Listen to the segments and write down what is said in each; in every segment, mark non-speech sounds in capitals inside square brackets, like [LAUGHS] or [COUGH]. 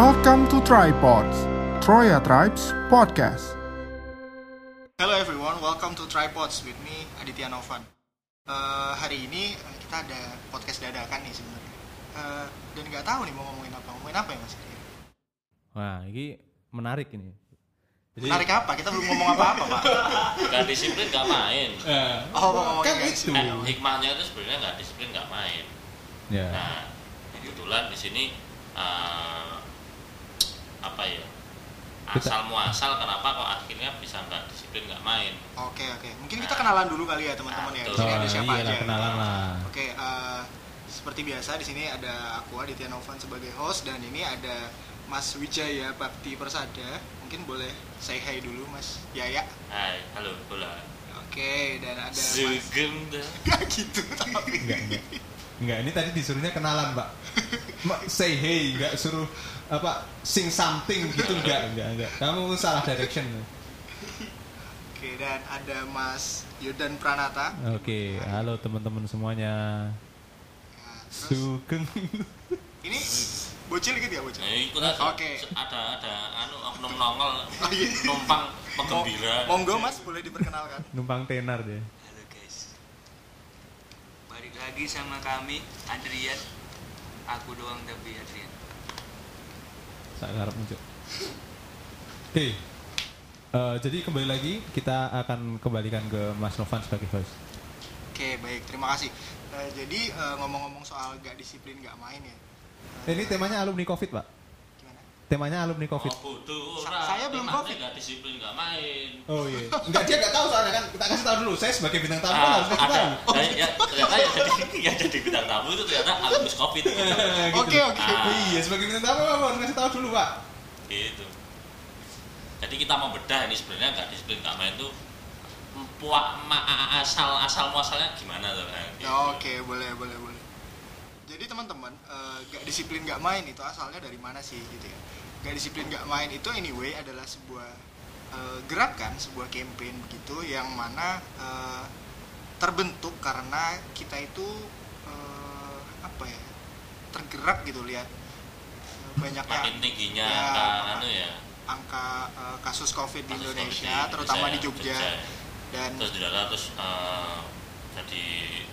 Welcome to Tripods, Troya Tribes Podcast. Hello everyone, welcome to Tripods with me Aditya Novan. Eh, hari ini kita ada podcast dadakan nih sebenarnya. Eh, dan nggak tahu nih mau ngomongin apa. Ngomongin apa ya Mas? Wah, ini menarik ini. Jadi, Menarik apa? Kita belum ngomong apa-apa Pak. Gak disiplin gak main. Eh, Oh, mau ngomongin kan nggak itu. Eh, hikmahnya itu sebenarnya gak disiplin gak main. Ya. Nah, kebetulan di sini eh, apa ya? Asal muasal kenapa kok akhirnya bisa nggak disiplin nggak main? Oke oke. Mungkin kita kenalan dulu kali ya teman-teman ya. Di sini ada siapa iyalah, aja? kenalan lah. Oke, eh, seperti biasa di sini ada aku Aditya Novan sebagai host dan ini ada Mas Wijaya Bakti Persada. Mungkin boleh say hi dulu Mas Yaya. Hai, halo, bola. Oke, dan ada Mas. [LAUGHS] Gak gitu tapi. Enggak, ini tadi disuruhnya kenalan, Pak. Ma- say hey, enggak suruh apa sing something gitu enggak, enggak, enggak. Kamu salah direction. Oke, dan ada Mas Yudan Pranata. Oke, halo teman-teman semuanya. Nah, terus Sugeng. ini bocil gitu ya bocil. Nah, ikut aja. Oke. Ada ada anu oknum nongol Oh, iya. numpang penggembira. Mo- Monggo Mas boleh diperkenalkan. Numpang tenar deh. Balik lagi sama kami Adrian Aku doang tapi Adrian Sak ngarep muncul. Oke. Eh, jadi kembali lagi kita akan kembalikan ke Mas Novan sebagai host. Oke, baik. Terima kasih. Eh, jadi eh, ngomong-ngomong soal gak disiplin gak main ya. Eh, Ini temanya alumni Covid, Pak. Temanya alumni Covid. Oh, bodoh Sa- ora. saya belum Temanya covid. nggak disiplin nggak main. Oh iya. [LAUGHS] Enggak dia enggak tahu soalnya kan. Kita kasih tahu dulu. Saya sebagai bintang tamu kan Ah, harus kasih ada. tahu. Dan ya, ternyata yang jadi [LAUGHS] yang jadi bintang tamu itu ternyata alumnus covid [LAUGHS] gitu. Oke, oke. Ah. Iya, sebagai bintang tamu harus kasih tahu dulu, Pak. gitu. Jadi kita mau bedah ini sebenarnya nggak disiplin nggak main tuh puak ma- asal asal muasalnya gimana tuh? Nah, gitu. Ya, Oke, boleh, boleh, boleh. Jadi teman-teman, eh, gak disiplin gak main itu asalnya dari mana sih gitu ya? Gak disiplin gak main itu anyway adalah sebuah eh, gerakan, sebuah campaign begitu yang mana eh, terbentuk karena kita itu eh, apa ya? tergerak gitu lihat banyaknya Makin tingginya Ya, angka anu ya. angka eh, kasus covid di kasus Indonesia, COVID terutama di Indonesia, Jogja dan Terus di dalam terus eh, jadi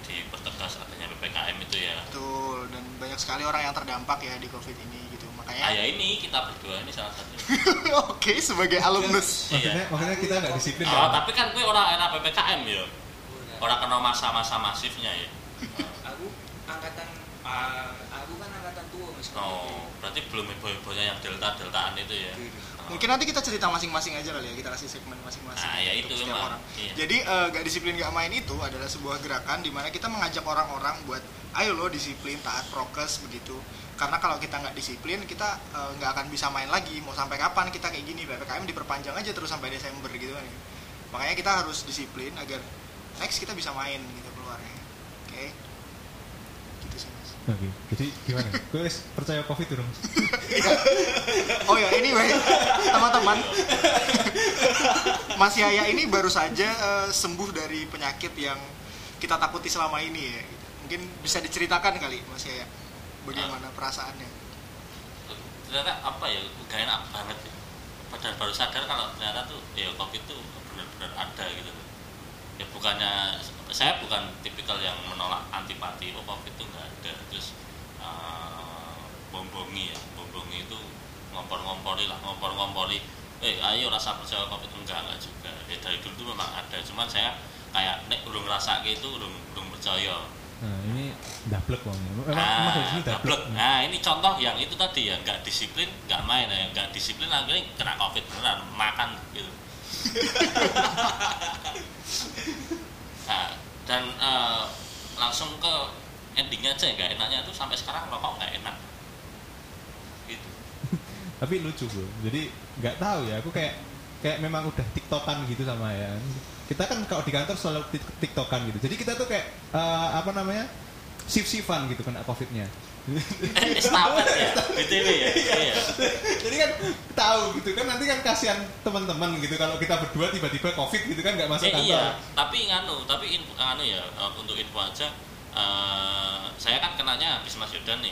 dipertegas adanya ppkm itu ya. betul dan banyak sekali orang yang terdampak ya di covid ini gitu Ah makanya ya ini kita berdua ini salah satu. [LAUGHS] oke sebagai alumnus Maksudnya, maksudnya kita enggak disiplin Oh, kan? tapi kan gue orang enak ppkm ya. Orang kena masa-masa masifnya ya. Aku angkatan ah, Aku kan angkatan tua mas Oh, berarti belum heboh-hebohnya yang delta-deltaan itu ya. mungkin nanti kita cerita masing-masing aja kali ya kita kasih segmen masing-masing Nah, ya untuk itu setiap emang. orang Iya. jadi eh, gak disiplin gak main itu adalah sebuah gerakan di mana kita mengajak orang-orang buat ayo lo disiplin taat prokes begitu karena kalau kita nggak disiplin kita eh, nggak akan bisa main lagi mau sampai kapan kita kayak gini ppkm diperpanjang aja terus sampai desember gitu kan ya. makanya kita harus disiplin agar next kita bisa main gitu keluarnya oke gitu sih mas Oke. Jadi gimana? [LAUGHS] Gue wis percaya Covid dong. [LAUGHS] Oh ya, anyway, teman-teman, Mas Yaya ini baru saja eh, sembuh dari penyakit yang kita takuti selama ini ya. Mungkin bisa diceritakan kali, Mas Yaya, bagaimana perasaannya? ternyata apa ya gak enak banget. Ya. padahal baru sadar kalau ternyata tuh ya covid tuh benar-benar ada gitu ya bukannya saya bukan tipikal yang menolak antipati oh covid tuh nggak ada. Terus eh, bombongi ya bombongi itu ngompor-ngompori lah ngompor-ngompori eh ayo rasa percaya covid enggak enggak juga. Ya dari dulu tuh memang ada. Cuman saya kayak nek urung rasa gitu urung urung percaya Nah, ini dablek wong. Emang Ah, sini dablek. dablek. Nah, ini contoh yang itu tadi ya, nggak disiplin, nggak main ya, nggak disiplin akhirnya kena covid beneran, makan gitu. [LAUGHS] nah, dan eh, langsung ke endingnya aja nggak enaknya itu sampai sekarang rokok nggak enak. Gitu. [LAUGHS] Tapi lucu, Bro. Jadi nggak tahu ya, aku kayak kayak memang udah tiktokan gitu sama ya. Kita kan kalau di kantor selalu tik- tiktokan gitu. Jadi kita tuh kayak eh, apa namanya? Sif-sifan gitu kena covidnya. Estafet ya, btw ya. Iya. Jadi kan tahu gitu kan nanti kan kasihan teman-teman gitu kalau kita berdua tiba-tiba covid gitu kan nggak masuk Eh, kantor. iya, tapi nganu, tapi info, nganu ya eh, untuk info aja. eh, saya kan kenanya habis Mas Yudan nih.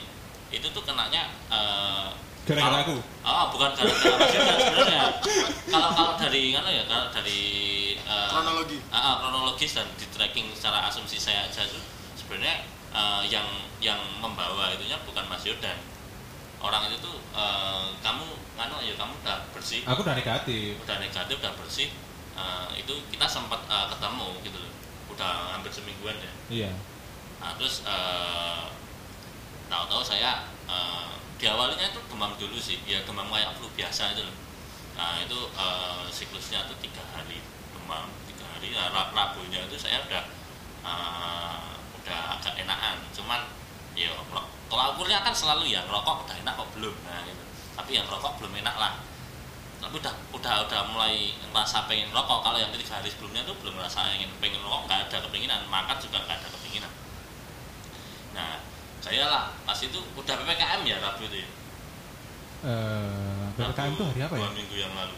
Itu tuh kenanya eh, Gara-gara aku. Oh, bukan gara-gara Mas Yudan sebenarnya. Kalau kalau dari mana ya? Kalau dari eh, Kronologi. Ah, ah, kronologis dan di tracking secara asumsi saya aja sebenarnya eh, yang yang membawa itunya bukan Mas Yodan. Orang itu tuh eh, kamu nganu ya kamu udah bersih, Aku udah negatif. udah negatif, udah bersih. eh, itu kita sempat eh, ketemu gitu loh. Udah hampir semingguan ya. Iya. Nah, terus eh, tahu-tahu saya eh, di awalnya itu demam dulu sih, ya demam kayak flu biasa itu loh. Nah itu eh, siklusnya itu tiga hari demam tiga hari. Nah, Ra- Rabunya itu saya udah eh, udah agak enakan, cuman ya kalau ukurnya kan selalu ya rokok udah enak kok belum, nah gitu. Tapi yang rokok belum enak lah. Tapi udah udah udah mulai ngerasa pengen rokok. Kalau yang tiga hari sebelumnya tuh belum ngerasa ingin pengen rokok, nggak ada kepinginan, makan juga nggak ada kepinginan. Nah, lah pas itu udah ppkm ya Rabu itu ya. Eh, PPKM tuh hari apa ya? Dua minggu yang lalu.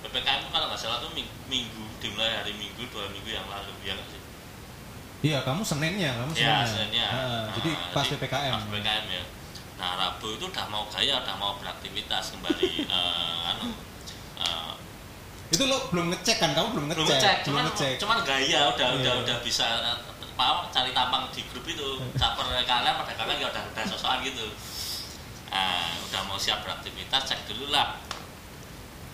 ppkm itu kalau nggak salah tuh ming- minggu dimulai hari minggu dua minggu yang lalu ya nggak sih? Iya, kamu Seninnya, kamu Ya, Seninnya. Seninnya. Heeh, Nah, jadi pas jadi PPKM. Pas ppkm ya. Nah Rabu itu udah mau gaya, udah mau beraktivitas kembali. [LAUGHS] eh, anu, eh, Itu lo belum ngecek kan? Kamu belum ngecek. belum ngecek, belum cuman ngecek. cuman gaya udah Iya. udah udah bisa apa cari tampang di grup itu caper kalian pada kalian ya udah udah sosokan gitu. Nah, udah mau siap beraktivitas cek dulu lah.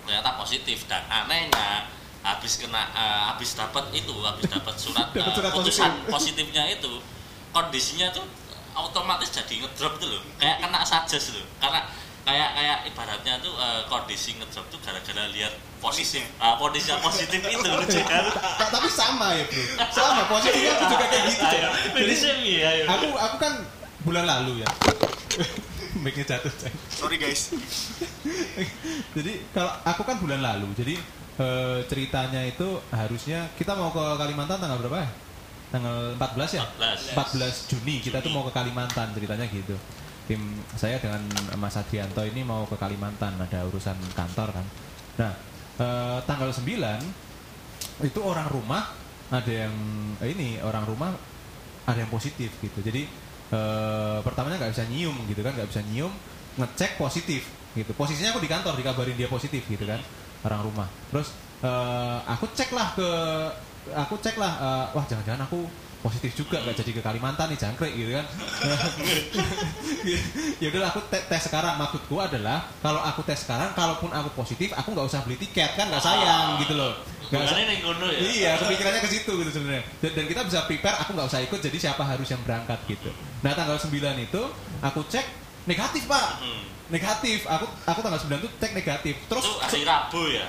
Ternyata positif dan anehnya habis kena eh, habis dapat itu habis dapat surat, [LAUGHS] surat putusan positif. positifnya itu kondisinya tuh otomatis jadi ngedrop tuh loh. Kayak kena sajas loh. Karena kayak kayak ibaratnya tuh eh, kondisi ngedrop tuh gara-gara lihat positif ah, kondisi yang positif itu lucu [LAUGHS] kan Ta- tapi sama ya bro sama posisinya aku juga kayak gitu Cok. jadi semi ya ya. aku aku kan bulan lalu ya [LAUGHS] mic-nya jatuh Cok. Sorry guys. jadi kalau aku kan bulan lalu jadi eh, ceritanya itu harusnya kita mau ke Kalimantan tanggal berapa ya tanggal 14 ya 14. 14 Juni kita tuh mau ke Kalimantan ceritanya gitu tim saya dengan Mas Adrianto ini mau ke Kalimantan ada urusan kantor kan. Nah eh, tanggal 9 itu orang rumah ada yang eh, ini orang rumah ada yang positif gitu. Jadi eh, pertamanya nggak bisa nyium gitu kan nggak bisa nyium ngecek positif gitu. Posisinya aku di kantor dikabarin dia positif gitu kan orang rumah. Terus eh, aku cek lah ke aku cek lah eh, wah jangan-jangan aku positif juga nggak jadi ke Kalimantan nih jangkrik gitu kan [LAUGHS] ya udah aku te- tes sekarang maksudku adalah kalau aku tes sekarang kalaupun aku positif aku nggak usah beli tiket kan nggak sayang gitu loh Nggak usah- kono ya. Iya, kepikirannya ke situ gitu sebenarnya. Dan, dan kita bisa prepare, aku nggak usah ikut, jadi siapa harus yang berangkat gitu. Nah tanggal 9 itu aku cek negatif pak, Hmm. negatif. Aku aku tanggal 9 itu cek negatif. Terus Itu hari Rabu ya.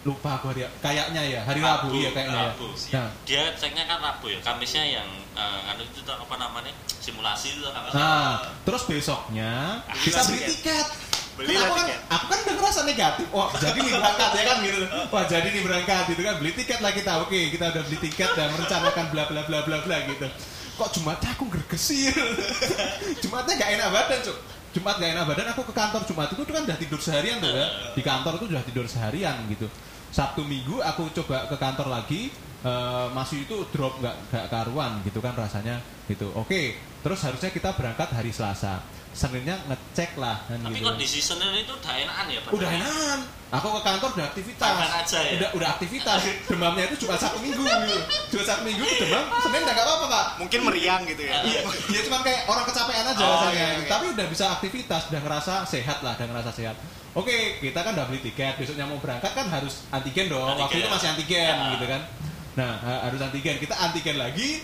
Lupa aku hari kayaknya ya hari Rabu, iya kayaknya. Rabu. Ya. Nah, Dia ceknya kan Rabu ya. Kamisnya yang eh, anu itu apa namanya? Simulasi itu kan. nah, terus besoknya kita beli tiket. Belilah Kan aku kan, tiket. aku kan udah ngerasa negatif. Wah, jadi nih berangkat ya kan gitu. Wah, jadi nih berangkat gitu kan. Beli tiket lah kita. Oke, kita udah beli tiket dan merencanakan bla bla bla bla bla gitu. Kok Jumatnya aku gergesir. Jumatnya gak enak badan, Cuk. Jumat gak enak badan, aku ke kantor Jumat itu tuh kan udah tidur seharian tuh ya. Di kantor itu udah tidur seharian gitu. Sabtu Minggu aku coba ke kantor lagi, eh, masih itu drop nggak nggak karuan gitu kan rasanya gitu. Oke, terus harusnya kita berangkat hari Selasa. Seninnya ngecek lah kan Tapi gitu. kondisi Senin itu udah enakan ya, Pak. Udah enakan. Aku ke kantor udah aktivitas. Makan aja ya? Udah udah aktivitas. Demamnya itu cuma satu minggu gitu. Cuma satu minggu itu demam. Senin udah gak apa-apa pak. Mungkin meriang gitu ya. Iya, ya cuma kayak orang kecapean aja Oh, rasanya. iya, iya. Tapi udah bisa aktivitas, udah ngerasa sehat lah, udah ngerasa sehat. Oke, kita kan udah beli tiket, besoknya mau berangkat kan harus antigen dong. Waktu Antigen. itu masih antigen Ya. gitu kan. Nah, ha- harus antigen. Kita antigen lagi.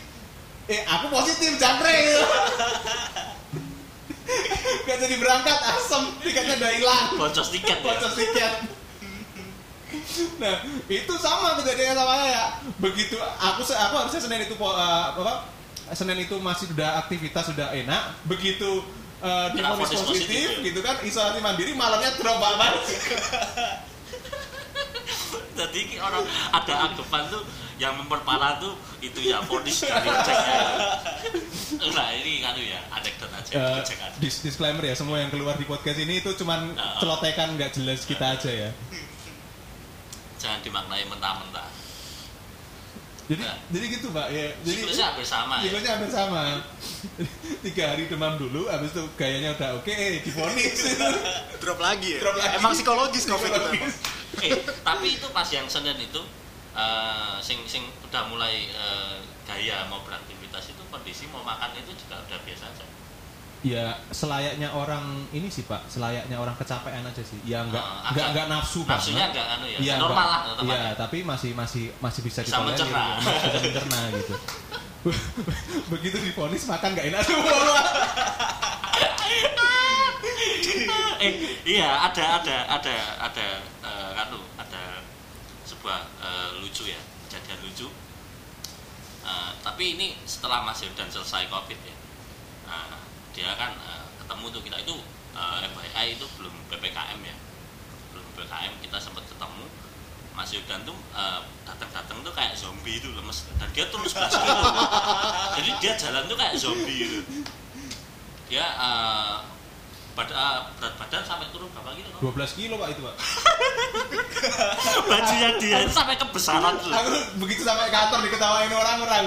Eh, aku positif jangkrik. [LAUGHS] Gak jadi berangkat, asem. Tiketnya udah hilang. Boncos tiket ya. Bocor tiket. Nah, itu sama kejadiannya sama saya. Begitu aku aku harusnya Senin itu eh, apa? Senin itu masih sudah aktivitas sudah enak. Begitu eh, Kena difonis vonis positif, positif, ya. gitu kan isolasi mandiri malamnya drop banget. Jadi orang ada anggapan tuh yang memperparah tuh itu ya vonis dari ceknya. Nah ini kan ya anekdot aja. Cek aja. dis- disclaimer ya semua yang keluar di podcast ini itu cuman Ah. celotekan nggak jelas kita aja ya. Jangan dimaknai mentah-mentah. Jadi Nah. jadi gitu pak ya. Jadi Siklusnya hampir sama ya. Siklusnya hampir sama. [LAUGHS] Tiga hari demam dulu, habis itu gayanya udah oke, eh, difonis. drop lagi ya Drop lagi. emang psikologis covid itu eh tapi itu pas yang Senin itu eh, sing sing udah mulai eh, gaya mau beraktivitas itu kondisi mau makan itu juga udah biasa aja ya selayaknya orang ini sih pak, selayaknya orang kecapean aja sih. Ya nggak Ah, nggak nggak nafsu nafsunya banget. nggak anu ya Iya, normal lah Iya, aja. tapi masih masih masih bisa Bisa ditolerir, mencerna. gitu. Bisa mencerna gitu. [LAUGHS] Begitu difonis makan nggak enak tuh. [LAUGHS] eh iya ada ada ada ada sebuah eh, lucu ya kejadian lucu. Eh, tapi ini setelah Mas Hildan selesai covid ya nah, dia kan eh, ketemu tuh kita itu eh, FYI itu belum ppkm ya. Belum ppkm kita sempat ketemu. Mas Hildan tuh eh, datang-datang tuh kayak zombie itu lemes. Dan dia terus basket [LAUGHS] jadi dia jalan tuh kayak zombie gitu. Dia eh, bad- eh, berat badan sampai turun berapa kilo? 12 kilo pak itu pak. Bajunya dia itu sampai kebesaran tuh. Aku begitu sampai kantor diketawain orang-orang.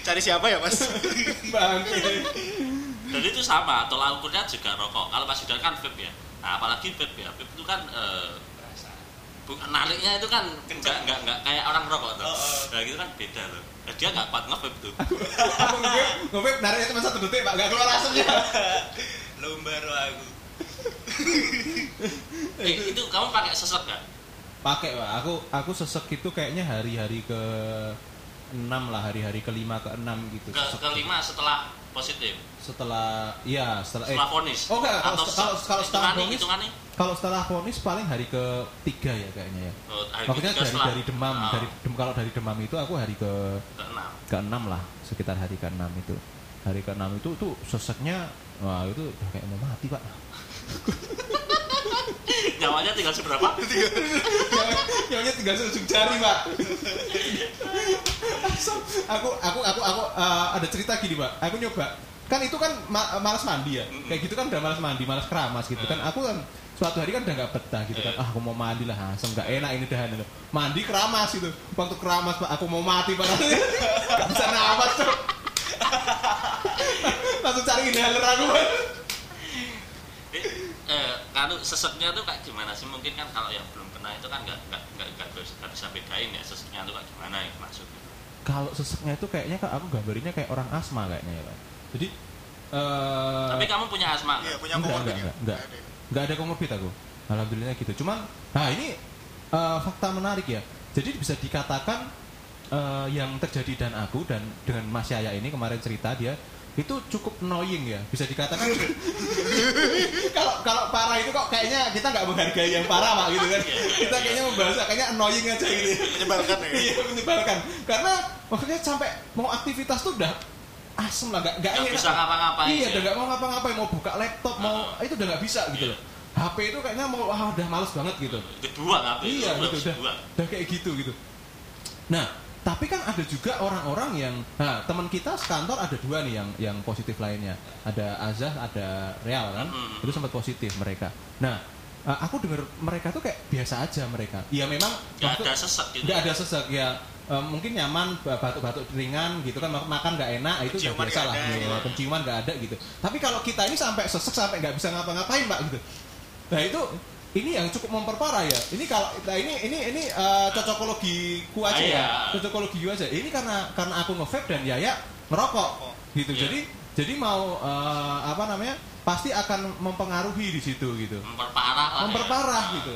cari siapa ya mas Bangke. Dan itu sama, tolak ukurnya juga rokok. Kalau Mas Yudan kan vape ya. Nah, apalagi vape ya. Vape itu kan eh, bukan nariknya itu kan nggak nggak nggak kayak orang rokok tuh. Nah, gitu kan beda tuh. Dia nggak kuat nge-vape tuh. [LAUGHS] Aku ngevape, ngevape cuma satu detik pak, nggak keluar asapnya. [LAUGHS] lomba lo aku [LAUGHS] eh, itu kamu pakai sesek nggak? Pakai pak, aku aku sesek itu kayaknya hari-hari ke 6 lah, hari-hari kelima ke 6 gitu. Ke kelima setelah positif, Setelah iya, setelah eh setelah vonis. Oh, enggak, kalau- Atau kalau- kalau setelah hitungannya- vonis- hitungannya? kalau setelah vonis paling hari ke tiga ya kayaknya ya. Oh, Maksudnya dari setelah- dari demam, Oh, dari dem, kalau dari demam itu aku hari ke ke enam. ke 6 lah, sekitar hari ke 6 itu. Hari ke 6 itu tuh seseknya wah itu udah kayak mau mati, Pak. [LAUGHS] Nyawanya tinggal seberapa? [LAUGHS] Nyawanya tinggal seujung jari, Pak. [LAUGHS] aku aku aku aku eh, ada cerita gini, Pak. Aku nyoba. Kan itu kan ma- malas mandi ya. Kayak gitu kan udah malas mandi, malas keramas gitu kan. Aku kan suatu hari kan udah nggak betah gitu kan. Ah, aku mau mandi lah, asem nggak enak ini dahan itu. Mandi keramas gitu. Waktu keramas, Pak, aku mau mati, Pak. [LAUGHS] Gak bisa nafas, Cok. [LAUGHS] Langsung cari inhaler aku, Pak. Eh, eh, kalau seseknya tuh kayak gimana sih? Mungkin kan kalau yang belum pernah itu kan nggak nggak nggak nggak bisa, nggak bisa bedain ya seseknya tuh kayak gimana ya maksudnya. Kalau seseknya itu kayaknya aku gambarinnya kayak orang asma kayaknya ya. Jadi eh Tapi kamu punya asma iya nggak? punya Enggak, comorbid enggak, ya? enggak, enggak. ada. komorbid aku. Alhamdulillah gitu. Cuman nah ini eh, fakta menarik ya. Jadi bisa dikatakan eh, yang terjadi dan aku dan dengan Mas Yaya ini kemarin cerita dia itu cukup annoying ya bisa dikatakan [LAUGHS] kalau kalau parah itu kok kayaknya kita nggak menghargai yang parah pak gitu kan kita kayaknya membahas kayaknya annoying aja gitu menyebalkan ya [LAUGHS] iya menyebalkan karena maksudnya sampai mau aktivitas tuh udah asem lah nggak Nggak enak. bisa ngapa-ngapain iya ya. udah nggak mau ngapa-ngapain mau buka laptop mau Ah. itu udah nggak bisa gitu loh HP itu kayaknya mau ah, udah males banget gitu apa itu? iya gitu udah udah kayak gitu gitu nah tapi kan ada juga orang-orang yang nah teman kita sekantor ada dua nih yang yang positif lainnya ada Azah ada Real kan Hmm. itu sempat positif mereka nah eh, aku dengar mereka tuh kayak biasa aja mereka iya memang Nggak ada sesek gitu. nggak ada sesek ya eh, mungkin nyaman ba- batuk-batuk ringan gitu kan mak- makan nggak enak itu udah biasa lah. ada, ya, penciuman nggak ada gitu. Tapi kalau kita ini sampai sesek sampai nggak bisa ngapa-ngapain pak gitu. Nah itu ini yang cukup memperparah ya. Ini kalau nah ini ini ini eh, cocokologi ku aja Ah, ya. Iya. cocokologi ku aja. Ini karena karena aku nge-vape dan Yaya ngerokok gitu. Iya. jadi jadi mau eh, apa namanya pasti akan mempengaruhi di situ gitu. Memperparah lah. memperparah ya. gitu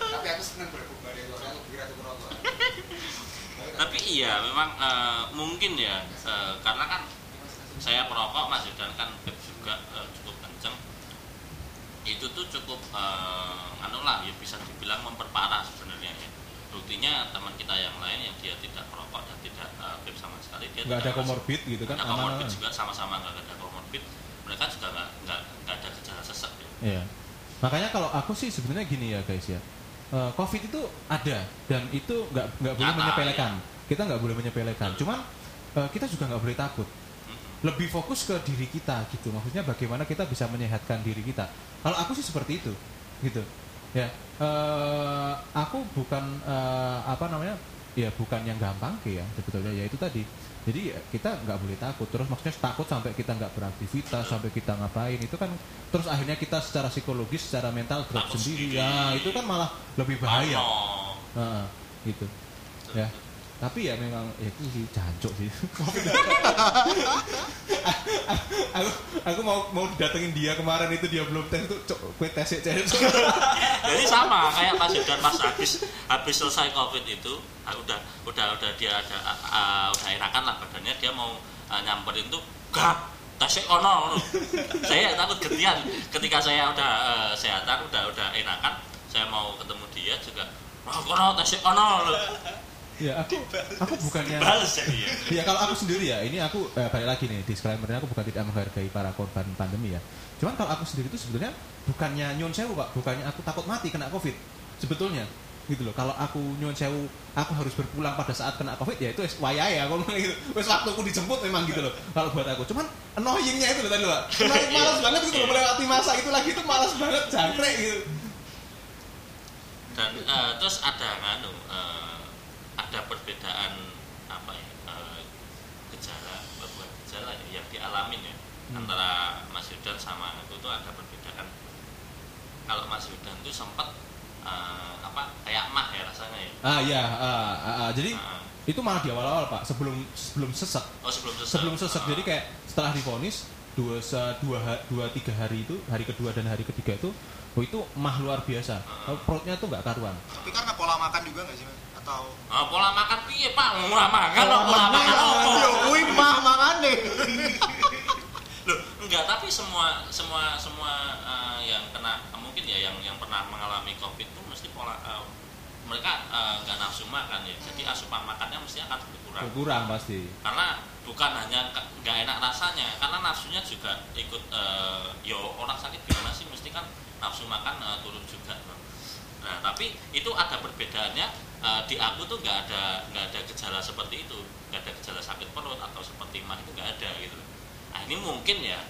Tapi aku seneng berbuka dari orang Tapi iya memang eh, mungkin ya eh, karena kan saya perokok Mas dan kan vape juga eh, cukup kenceng. Itu tuh cukup eh, anu lah ya bisa dibilang memperparah sebenarnya ya. Buktinya teman kita yang lain yang dia tidak merokok dan tidak vape sama sekali dia nggak ada komorbid gitu kan ada komorbid juga sama-sama nggak ada komorbid mereka juga nggak nggak nggak ada. Iya. Makanya kalau aku sih sebenarnya gini ya guys ya. Eh, Covid itu ada dan itu nggak nggak boleh menyepelekan. Kita nggak boleh menyepelekan. Cuman eh, kita juga nggak boleh takut. Lebih fokus ke diri kita gitu maksudnya bagaimana kita bisa menyehatkan diri kita kalau aku sih seperti itu gitu ya eh, aku bukan eh, apa namanya ya bukan yang gampang ya sebetulnya ya itu tadi jadi ya, kita nggak boleh takut. Terus maksudnya takut sampai kita nggak beraktivitas sampai kita ngapain itu kan terus akhirnya kita secara psikologis secara mental drop sendiri. ya itu kan malah lebih bahaya. Heeh, gitu. Ya tapi ya memang ya itu sih jancuk sih aku aku mau mau datengin dia kemarin itu dia belum tes itu cok kue tes ya Jadi sama kayak Mas Yudan pas habis habis selesai covid itu ah, udah udah udah dia ada ah, udah enakan lah badannya dia mau ah, nyamperin tuh gak tasik kono ngono. saya takut getian ketika saya udah eh, sehatan udah udah enakan saya mau ketemu dia juga wah kono tasik kono lho." Ya aku aku bukannya Dibales jadi ya ya kalau aku sendiri ya ini aku eh, balik lagi nih disclaimernya aku bukan tidak menghargai para korban pandemi ya. Cuman kalau aku sendiri itu sebetulnya bukannya nyun sewu pak. Bukannya aku takut mati kena covid sebetulnya. Gitu loh kalau aku nyun sewu aku harus berpulang pada saat kena covid ya itu wayai ya aku. [LAUGHS] Ngomong gitu wes waktuku dijemput memang gitu loh kalau buat aku. Cuman annoyingnya itu loh tadi loh pak Annoying, malas banget gitu loh melewati masa itu lagi itu malas banget jangkrik gitu. Dan eh, terus ada nganu eh, ada perbedaan apa ya eh, gejala bukan gejala ya yang dialamin ya Hmm. antara Mas Yudan sama aku tuh ada perbedaan. Kalau Mas Yudan tuh sempat eh, apa kayak mah ya rasanya ya? Ah ya ah, ah, ah. jadi Ah, itu malah di awal-awal pak sebelum sebelum sesek oh sebelum sesek sebelum sesek Ah, jadi kayak setelah divonis dua se- dua dua tiga hari itu hari kedua dan hari ketiga itu oh itu mah luar biasa. Oh, perutnya tuh nggak karuan. Tapi karena pola makan juga nggak sih, Atau ah, pola makan piye pak pola makan kok pola makan apa Yo, kuwi mah makane. [LAUGHS] Loh, enggak, tapi semua semua semua eh, yang kena mungkin ya yang yang pernah mengalami Covid itu mesti pola eh, mereka eh, nggak nafsu makan ya. Jadi asupan makannya mesti akan berkurang. berkurang pasti Karena bukan hanya nggak enak rasanya, karena nafsunya juga ikut eh, yo orang sakit gimana sih mesti kan nafsu makan eh, turun juga. Nah, tapi itu ada perbedaannya eh, di aku tuh nggak ada nggak ada gejala seperti itu, nggak ada gejala sakit perut atau seperti mah itu nggak ada gitu. Nah, ini mungkin ya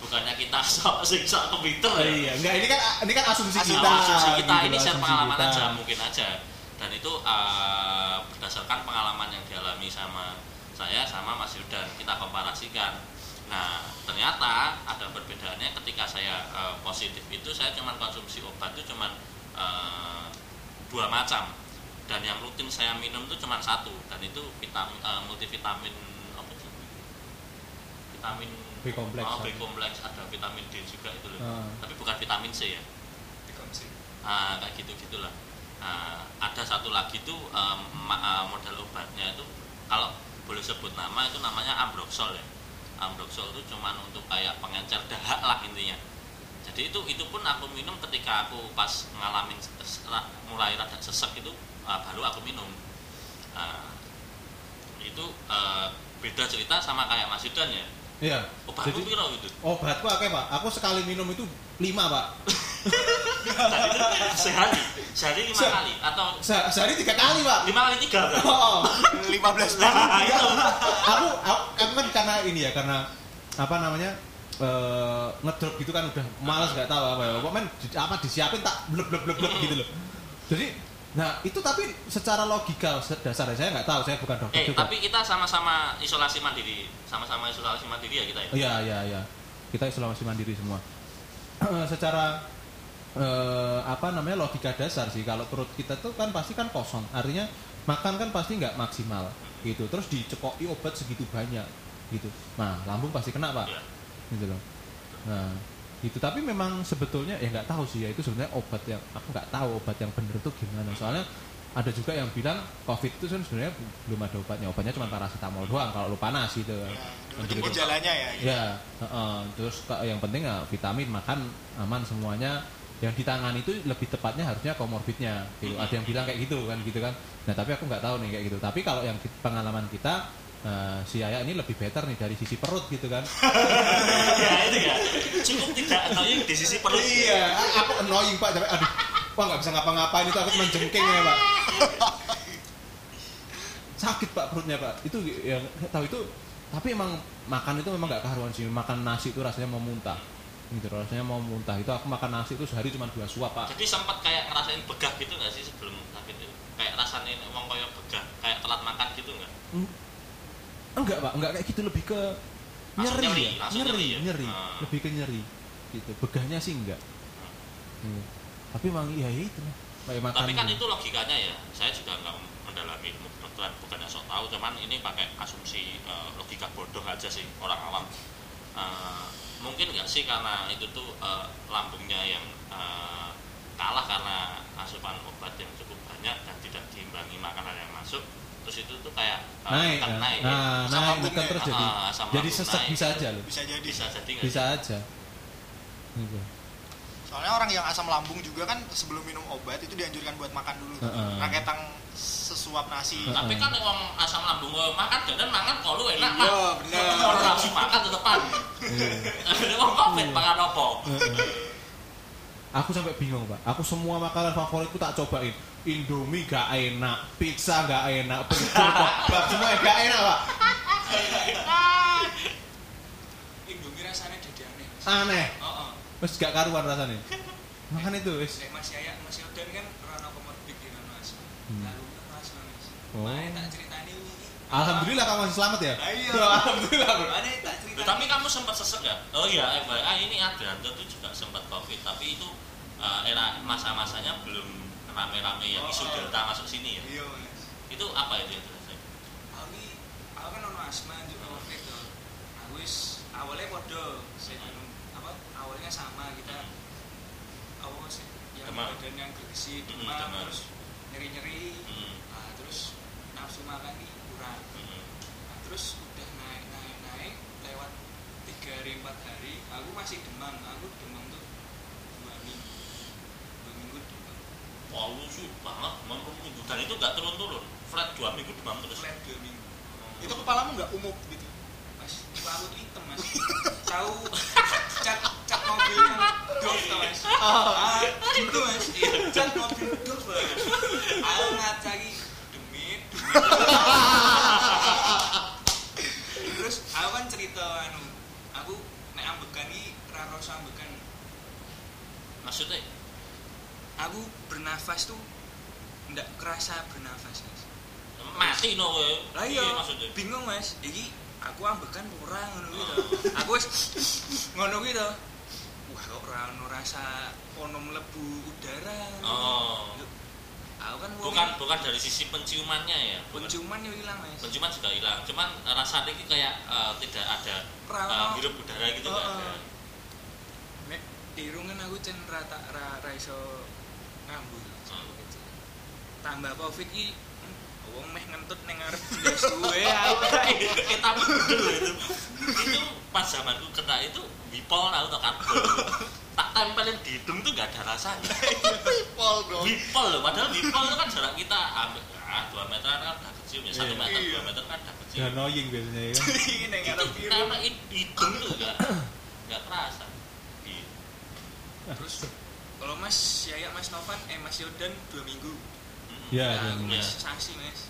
bukannya kita [LAUGHS] sok siksa komputer ya. iya enggak ini kan ini kan asumsi Asumsi kita kita, gitu, ini share asumsi pengalaman kita. aja mungkin aja dan itu eh, berdasarkan pengalaman yang dialami sama saya sama Mas Yudan kita komparasikan nah ternyata ada perbedaannya ketika saya eh, positif itu saya cuma konsumsi obat itu cuma eh, dua macam. Dan yang rutin saya minum itu cuma satu dan itu vitamin eh, multivitamin apa sih vitamin B kompleks. oh, B kompleks ada vitamin D juga itu loh. Ah. tapi bukan vitamin C ya. Dikonsumsi Ah, kayak gitu gitulah. Ah, ada satu lagi tuh ah, model obatnya itu kalau boleh sebut nama itu namanya ambroxol ya. Ambroxol itu cuman untuk kayak pengencer dahak lah intinya jadi itu itu pun aku minum ketika aku pas ngalamin mulai rada sesek itu ah, baru aku minum. Ah, itu eh, beda cerita sama kayak Mas Yudan ya? Iya. Obatku jadi piro gitu obatku akeh pak. Aku sekali minum itu lima pak. Tadi [LAUGHS] itu sehari? Sehari lima Se- kali? Atau Se- sehari tiga kali pak. Lima kali tiga berarti? oh. 15 Nah, itu. aku, aku aku kan karena ini ya karena apa namanya eh ngedrop gitu kan udah malas nggak tahu apa ya. Pokoknya apa disiapin tak blek blek blek blek gitu loh. Jadi nah itu tapi secara logika dasarnya saya nggak tahu saya bukan dokter Eh, juga. tapi kita sama-sama isolasi mandiri, sama-sama isolasi mandiri ya kita ya. iya iya iya. Kita isolasi mandiri semua. [CLEARS THROAT] Secara eh, apa namanya logika dasar sih. Kalau perut kita tuh kan pasti kan kosong. Artinya makan kan pasti nggak maksimal gitu. Terus dicekoki obat segitu banyak gitu. Nah lambung pasti kena pak. Iya. Gitu loh nah gitu tapi memang sebetulnya ya nggak tahu sih ya itu sebenarnya obat yang aku nggak tahu obat yang bener tuh gimana soalnya ada juga yang bilang covid itu kan sebenarnya belum ada obatnya obatnya cuma paracetamol doang kalau lu panas gitu kan Yang Untuk gitu-gitu. gejalanya ya. gitu. Ya, heeh. terus yang penting ya vitamin makan aman semuanya. Yang ditangani itu lebih tepatnya harusnya komorbidnya. Gitu. Ada yang bilang kayak gitu kan, gitu kan. Nah tapi aku nggak tahu nih kayak gitu. Tapi kalau yang pengalaman kita eh, si Yaya ini lebih better nih dari sisi perut gitu kan. [LAUGHS] ya itu ya. Cukup tidak annoying di sisi perut. iya, aku annoying pak. Tapi aduh, wah nggak bisa ngapa-ngapain itu aku menjengking ya pak. [LAUGHS] Sakit pak perutnya pak. Itu yang tahu itu tapi emang makan itu memang nggak karuan sih makan nasi itu rasanya mau muntah gitu rasanya mau muntah itu aku makan nasi itu sehari cuma dua suap pak Jadi sempat kayak ngerasain begah gitu nggak sih sebelum sakit itu? Kayak rasanya emang kayak begah, kayak telat makan gitu nggak? Enggak pak enggak kayak gitu lebih ke nyeri, nyeri, ya nyeri nyeri ya? nyeri Ah. lebih ke nyeri gitu begahnya sih enggak Iya. tapi emang iya ya itu lah kayak makan Tapi kan itu logikanya ya. Saya juga nggak mendalami ilmu kedokteran, bukannya sok tahu, cuman ini pakai asumsi eh, logika bodoh aja sih orang awam. Eh, mungkin nggak sih karena itu tuh eh, lambungnya yang eh, kalah karena asupan obat yang cukup banyak dan tidak diimbangi makanan yang masuk. Terus itu tuh kayak eh, naik kan ya. naik. nah Asam naik bukan terus jadi Ah, asam jadi sesek naik. bisa aja loh bisa jadi Bisa jadi nggak bisa aja gitu. soalnya orang yang asam lambung juga kan sebelum minum obat itu dianjurkan buat makan dulu tuh. Heeh. raketang sesuap nasi Heeh. Tapi kan uang asam lambung gue makan dan makan kalau enak Iya, Pak. bener. Kalau langsung makan tetepan. Iya. Ada uang covid makan apa? Aku sampai bingung pak. Aku semua makanan favoritku tak cobain. Indomie gak enak, pizza gak enak, burger kebab semua gak enak pak. Indomie rasanya jadi aneh. Mas. Aneh. Terus gak karuan rasanya. Makan itu wis. Nek Mas Yaya, Mas Yodan kan rano komorbid di asma. Hmm. Lalu asma Mas. Oh. Tak ceritani ini. Alhamdulillah kamu masih selamat ya. Ayo. Ya, Alhamdulillah. bro. Makanya tak ceritani. Loh, tapi kamu sempat sesek nggak? Oh iya, eh, ah, ini Adrianto tuh juga sempat covid, tapi itu eh, era masa-masanya belum rame-rame yang isu Oh, oh. delta masuk sini ya. iya mas Itu apa itu ya? Aku aku kan ono asma juga waktu itu. Aku wis awalnya podo, saya minum apa? Awalnya sama kita apa sih? Yang badan yang gerisi, Hmm, demam, terus nyeri-nyeri. Hmm, Nah, terus nafsu makan ini kurang. hmm, Nah, terus udah naik naik naik lewat tiga hari empat hari aku masih demam. Aku demam tuh dua minggu. Dua minggu demam. Wah, lucu banget, demam minggu. Dan itu nggak turun-turun, flat dua minggu demam terus. flat dua minggu. Itu kepalamu nggak umum gitu? Mas muka aku hitam mas. Tahu cat cat mobil yang Golf tau mas. Ah gitu mas cat mobil Golf mas aku ngacaki demit demit terus aku kan cerita anu aku nek ambekan rasa ambekan Maksudnya, aku bernafas tuh ndak kerasa bernafas mas mati no kowe. lah Iya, iya maksudnya. bingung mas iki aku ambekan kurang ngono gitu [LAUGHS] aku wis ngono gitu wah kok ora ono rasa ono mlebu udara Oh. aku kan wong- Bukan bukan dari sisi penciumannya ya. Bukan. penciuman yo hilang mas Penciuman juga hilang, cuman rasanya ini kayak eh, tidak ada ono. hirup udara gitu Oh, nggak oh. Nek dirungan aku cen rata ra, ra iso ngambul tambah covid ki hmm, wong meh ngentut ning ngarep blas suwe aku [LAUGHS] kita bener itu itu pas zamanku kena itu bipol aku tak karbon tak tempelin di hidung tuh gak ada rasanya pol dong bipol loh padahal bipol itu kan jarak kita ambil ah, 2 meter kan udah kecil ya 1 Iya. meter Iya. 2 meter kan udah kecil Ya annoying biasanya ya. [LAUGHS] itu ngarep hidung tuh gak gak terasa Gitu. Terus kalau mas Yaya mas Novan eh mas Yodan dua minggu. Ya, Nah, dua aku minggu. mas sasi mas.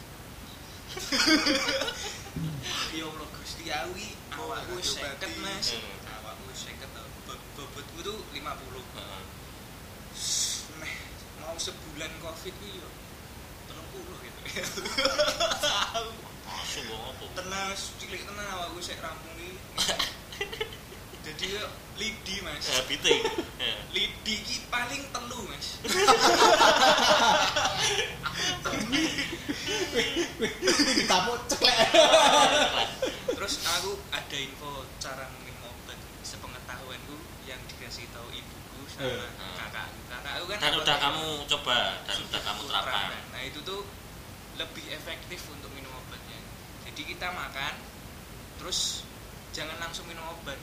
[LAUGHS] Ya Allah Gusti iki awakku seket mas. Hmm. awakku seket bobotku tuh 50 Heeh. meh mau sebulan covid iki yo 30 gitu. Masuk gua ngopo tenang cilik tenang awakku sik rampung iki [LAUGHS] jadi yo lidi mas. Eh piting. [LAUGHS] Eh. lidi ki paling telu mas. [LAUGHS] Ditapuk ceklek. terus aku ada info cara minum obat sepengetahuanku yang dikasih tahu ibuku sama Eh. kakakku. Kakakku kan dan udah kamu coba dan sudah udah kamu aku terapkan. Nah itu tuh lebih efektif untuk minum obatnya. Jadi kita makan terus jangan langsung minum obat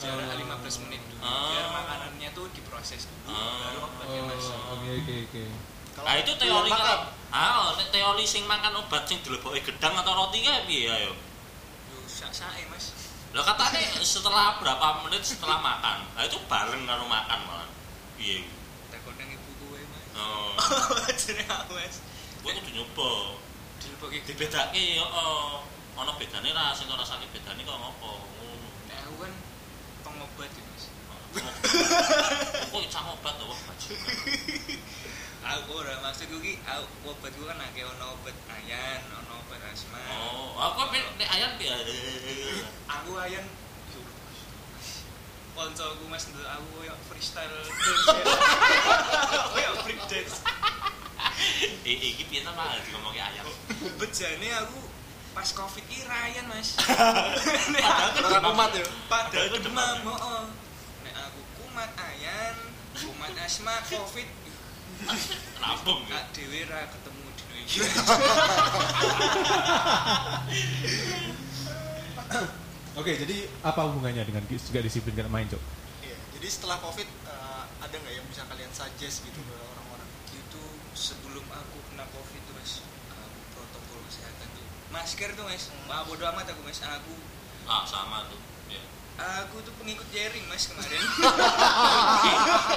jarak Oh. 15 menit dulu Oh. biar makanannya tuh diproses dulu Oh. baru obatnya masuk Oh, oke oke oke. Nah itu teori kalau ah teori sing makan obat sing dileboki gedang atau roti kae piye ayo. yo sak sae mas Lah katanya setelah berapa menit setelah makan. Nah itu bareng karo makan malah. Piye? takut nang ibu gue mas Oh, [LAUGHS] jadi aku mas gua kudu nyoba. dilebokke Dibedake ya oh. ono bedane ra sing ora sakit bedane kok ngopo ngono Nek aku kan pengobat ya mas? [LAUGHS] Kok cak obat wah bajingan. aku ora maksudku ki aku obat ku kan akeh ono obat ayan ono obat asma. Oh aku nek ayam piye aku ayan yo, koncoku mas ndelok aku koyo freestyle dance ya. [LAUGHS] koyo break dance. Eh iki piye ta mah ngomongke ayam bejane aku pas covid ki rayan mas [LAUGHS] padahal kan Orang kumat ya. padahal Padahal demam nek aku kumat ayan kumat asma covid lambung ya Kak Dewi ra ketemu dino iki. [LAUGHS] Oke, jadi apa hubungannya dengan juga disiplin karena main, Cok? Iya, jadi setelah covid eh, ada nggak yang bisa kalian suggest gitu ke orang-orang? Itu sebelum aku kena Covid tuh Mas, aku protokol kesehatan tuh. Masker tuh Mas. Wah, bodo amat aku Mas. Aku ah sama tuh ya aku tuh pengikut jaring Mas kemarin.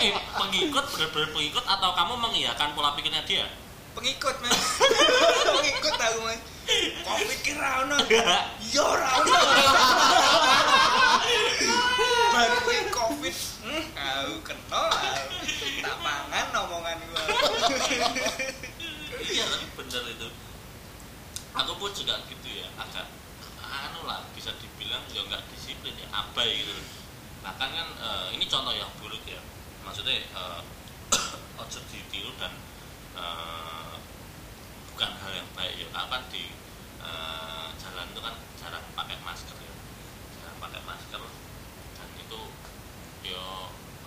eh, pengikut benar-benar pengikut atau kamu mengiyakan pola pikirnya dia pengikut Mas. pengikut aku Mas. Covid ki ra ono. Yo ra ono. Baru Covid, hmm, aku kena. aku. Tak pangan omongan gua. iya tapi bener itu aku pun juga gitu ya agak anu lah bisa dibilang ya nggak disiplin ya abai gitu bahkan kan eh, ini contoh yang buruk ya. Maksudnya eh, [COUGHS] ojo ditiru dan eh, bukan hal yang baik ya. Kan di eh, jalan itu kan jarang pakai masker ya. Jarang pakai masker dan itu ya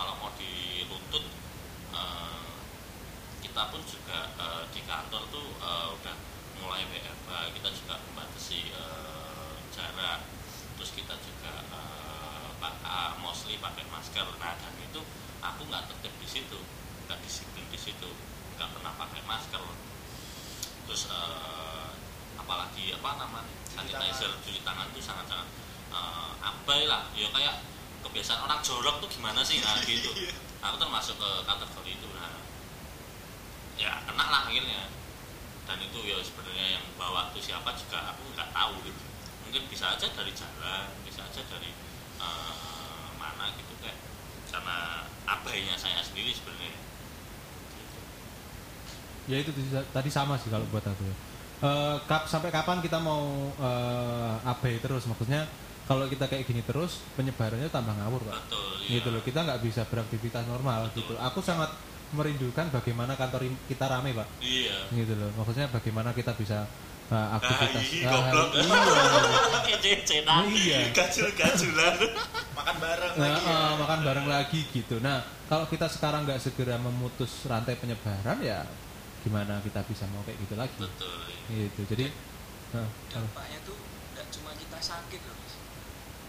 kalau mau diruntut eh, kita pun juga eh, di kantor tuh eh, udah mulai WFH kita juga membatasi eh, jarak terus kita juga eh, pak- ah, mostly pakai masker nah dan itu aku nggak tertib di situ nggak disiplin di situ nggak pernah pakai masker terus eh, apalagi apa namanya sanitizer cuci tangan itu sangat sangat eh, abai lah. Ya kayak kebiasaan orang jorok tuh gimana sih? Nah gitu. [LAUGHS] Aku termasuk ke kategori itu. Nah ya kena lah akhirnya. Dan itu ya sebenarnya yang bawa itu siapa juga aku nggak tahu gitu. Mungkin bisa aja dari jalan bisa aja dari eh, mana gitu kayak karena abainya saya sendiri sebenarnya. Gitu. Ya itu tadi- tadi sama sih kalau buat aku ya. Eh, kap, sampai kapan kita mau eh, abai terus? Maksudnya kalau kita kayak gini terus penyebarannya tambah ngawur, Pak. betul iya. Gitu loh, kita nggak bisa beraktivitas normal Betul. gitu. Aku sangat merindukan bagaimana kantor kita rame, Pak. iya Gitu loh. Maksudnya bagaimana kita bisa eh, aktivitas. Hai, Ah, goblok. iya. cecenan Iya. gajul-gajulan Makan bareng Nah, lagi. ya. makan bareng lagi gitu. Nah, kalau kita sekarang nggak segera memutus rantai penyebaran ya gimana kita bisa mau kayak gitu lagi? betul iya. Gitu. Jadi nah, dampaknya tuh tidak cuma kita sakit loh mas.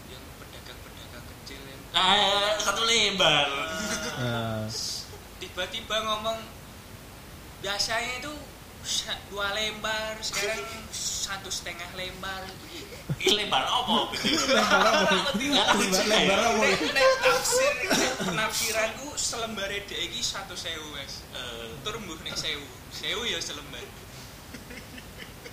Yang pedagang-pedagang kecil yang ah satu lembar nah, tiba-tiba ngomong biasanya itu dua lembar sekarang satu setengah lembar. Ini lembar apa? Lembar apa? Lembar apa? nek tafsir penafsiranku selembar dek iki satu sewu mas. Eh, tur mbuh nek sewu. Sewu ya selembar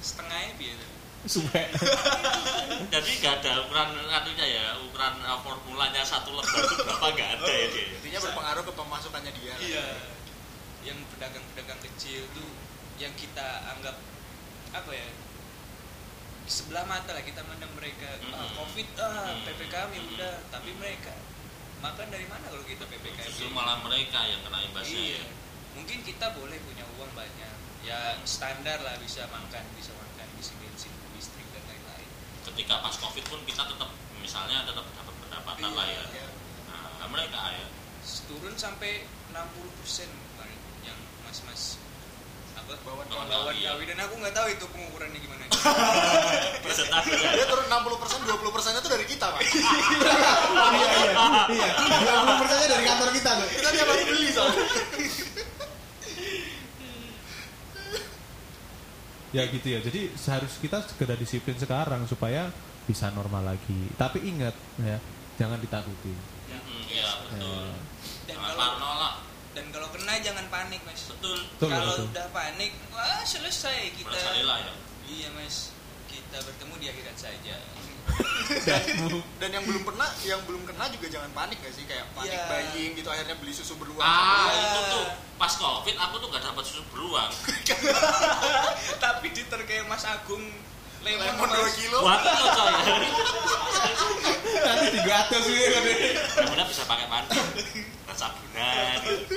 setengahnya biar Suwe. [LAUGHS] jadi nggak ada ukuran anunya ya ukuran uh, formulanya satu lembar itu berapa nggak ada ya dia Intinya berpengaruh ke pemasukannya dia. lah. iya yang pedagang-pedagang kecil tuh yang kita anggap apa ya sebelah mata lah kita mandang mereka ah, Mm-mm. covid ah ppkm ya Mm-mm. udah tapi mereka makan dari mana kalau kita ppkm justru malah mereka yang kena imbasnya iya ya. mungkin kita boleh punya uang banyak ya standar lah bisa makan bisa makan bisa bensin listrik dan lain-lain ketika pas covid pun kita tetap misalnya tetap dapat pendapatan Iya, lah ya Iya. nah, mereka ya turun sampai 60% kemarin yang mas-mas apa Bawan Bawan bawan kawi, ya. dan aku nggak tahu itu pengukurannya gimana [LAUGHS] persentase Dia turun 60%, 20% itu dari kita, Pak. [LAUGHS] iya iya iya. Dua puluh persennya dari kantor kita loh. Kita tiap hari beli soalnya. [LAUGHS] Ya gitu ya. Jadi seharus kita segera disiplin sekarang supaya bisa normal lagi. Tapi ingat ya, jangan ditakuti. Mm, iya betul Ya. dan jangan kalau dan kalau kena jangan panik mas betul Betul, kalau betul. udah panik wah selesai kita lah ya iya mas kita bertemu di akhirat saja [LAUGHS] dan yang belum pernah yang belum kena juga jangan panik gak sih kayak panik Iya. buying gitu akhirnya beli susu beruang ah Iya. itu tuh pas covid aku tuh gak dapat susu beruang [LAUGHS] tapi diterkaya Mas Agung lemon, lemon 2 Mas. kilo buat lo coy nanti tiga atas sih kemudian bisa pakai mandi sabunan gitu.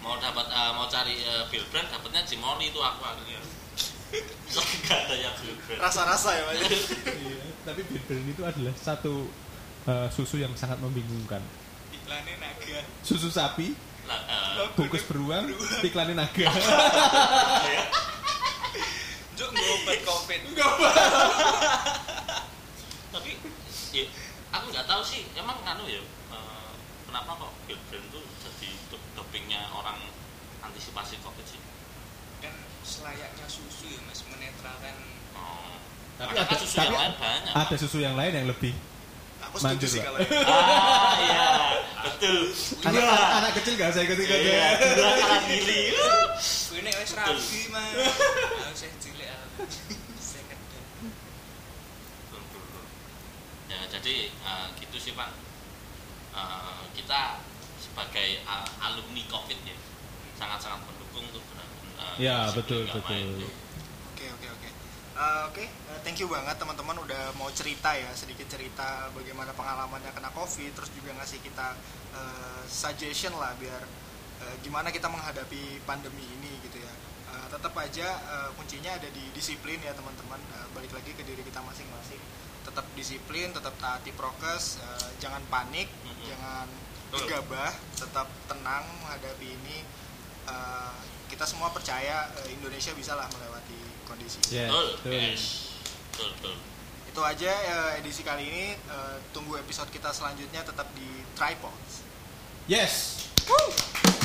mau dapat eh, mau cari uh, bill brand dapatnya Cimoli itu aku akhirnya Rasa-rasa ya Pak Iya, tapi Brand itu adalah satu eh, susu yang sangat membingungkan. Iklannya naga. Susu sapi Nah, eh, bungkus beruang iklannya naga. [LAUGHS] Juk ngobat covid. [LAUGHS] Tapi ya, aku nggak tahu sih emang kanu ya eh, kenapa kok bill brand tuh jadi dopingnya orang antisipasi covid sih selayaknya susu ya mas menetralkan. Oh. Tapi ada- susu tapi yang lain banyak. ada susu yang lain yang lebih aku setuju Manjur, sih kalau ah iya. Betul. Anak, dua anak kecil gak usah ikut ikut iya dua kalah gili. Ini wis rabi mas. [LAUGHS] Aku saya cilik saya kedel ya jadi eh, gitu sih pak. Eh, kita sebagai a- alumni covid ya sangat sangat mendukung tuh benar Ya, betul, betul. Oke oke oke. Eh, Oke, eh, thank you banget teman-teman udah mau cerita ya sedikit cerita bagaimana pengalamannya kena covid, terus juga ngasih kita eh, suggestion lah biar eh, gimana kita menghadapi pandemi ini gitu ya. Eh, tetap aja eh, kuncinya ada di disiplin ya teman-teman. Eh, balik lagi ke diri kita masing-masing. Tetap disiplin, tetap taati prokes, eh, jangan panik, Mhm. jangan gegabah, tetap tenang menghadapi ini. Eh, kita semua percaya eh, Indonesia bisa lah melewati kondisi. Yes, betul betul. yes betul betul Itu aja eh, edisi kali ini. Eh, tunggu episode kita selanjutnya tetap di Tripods. yes Woo!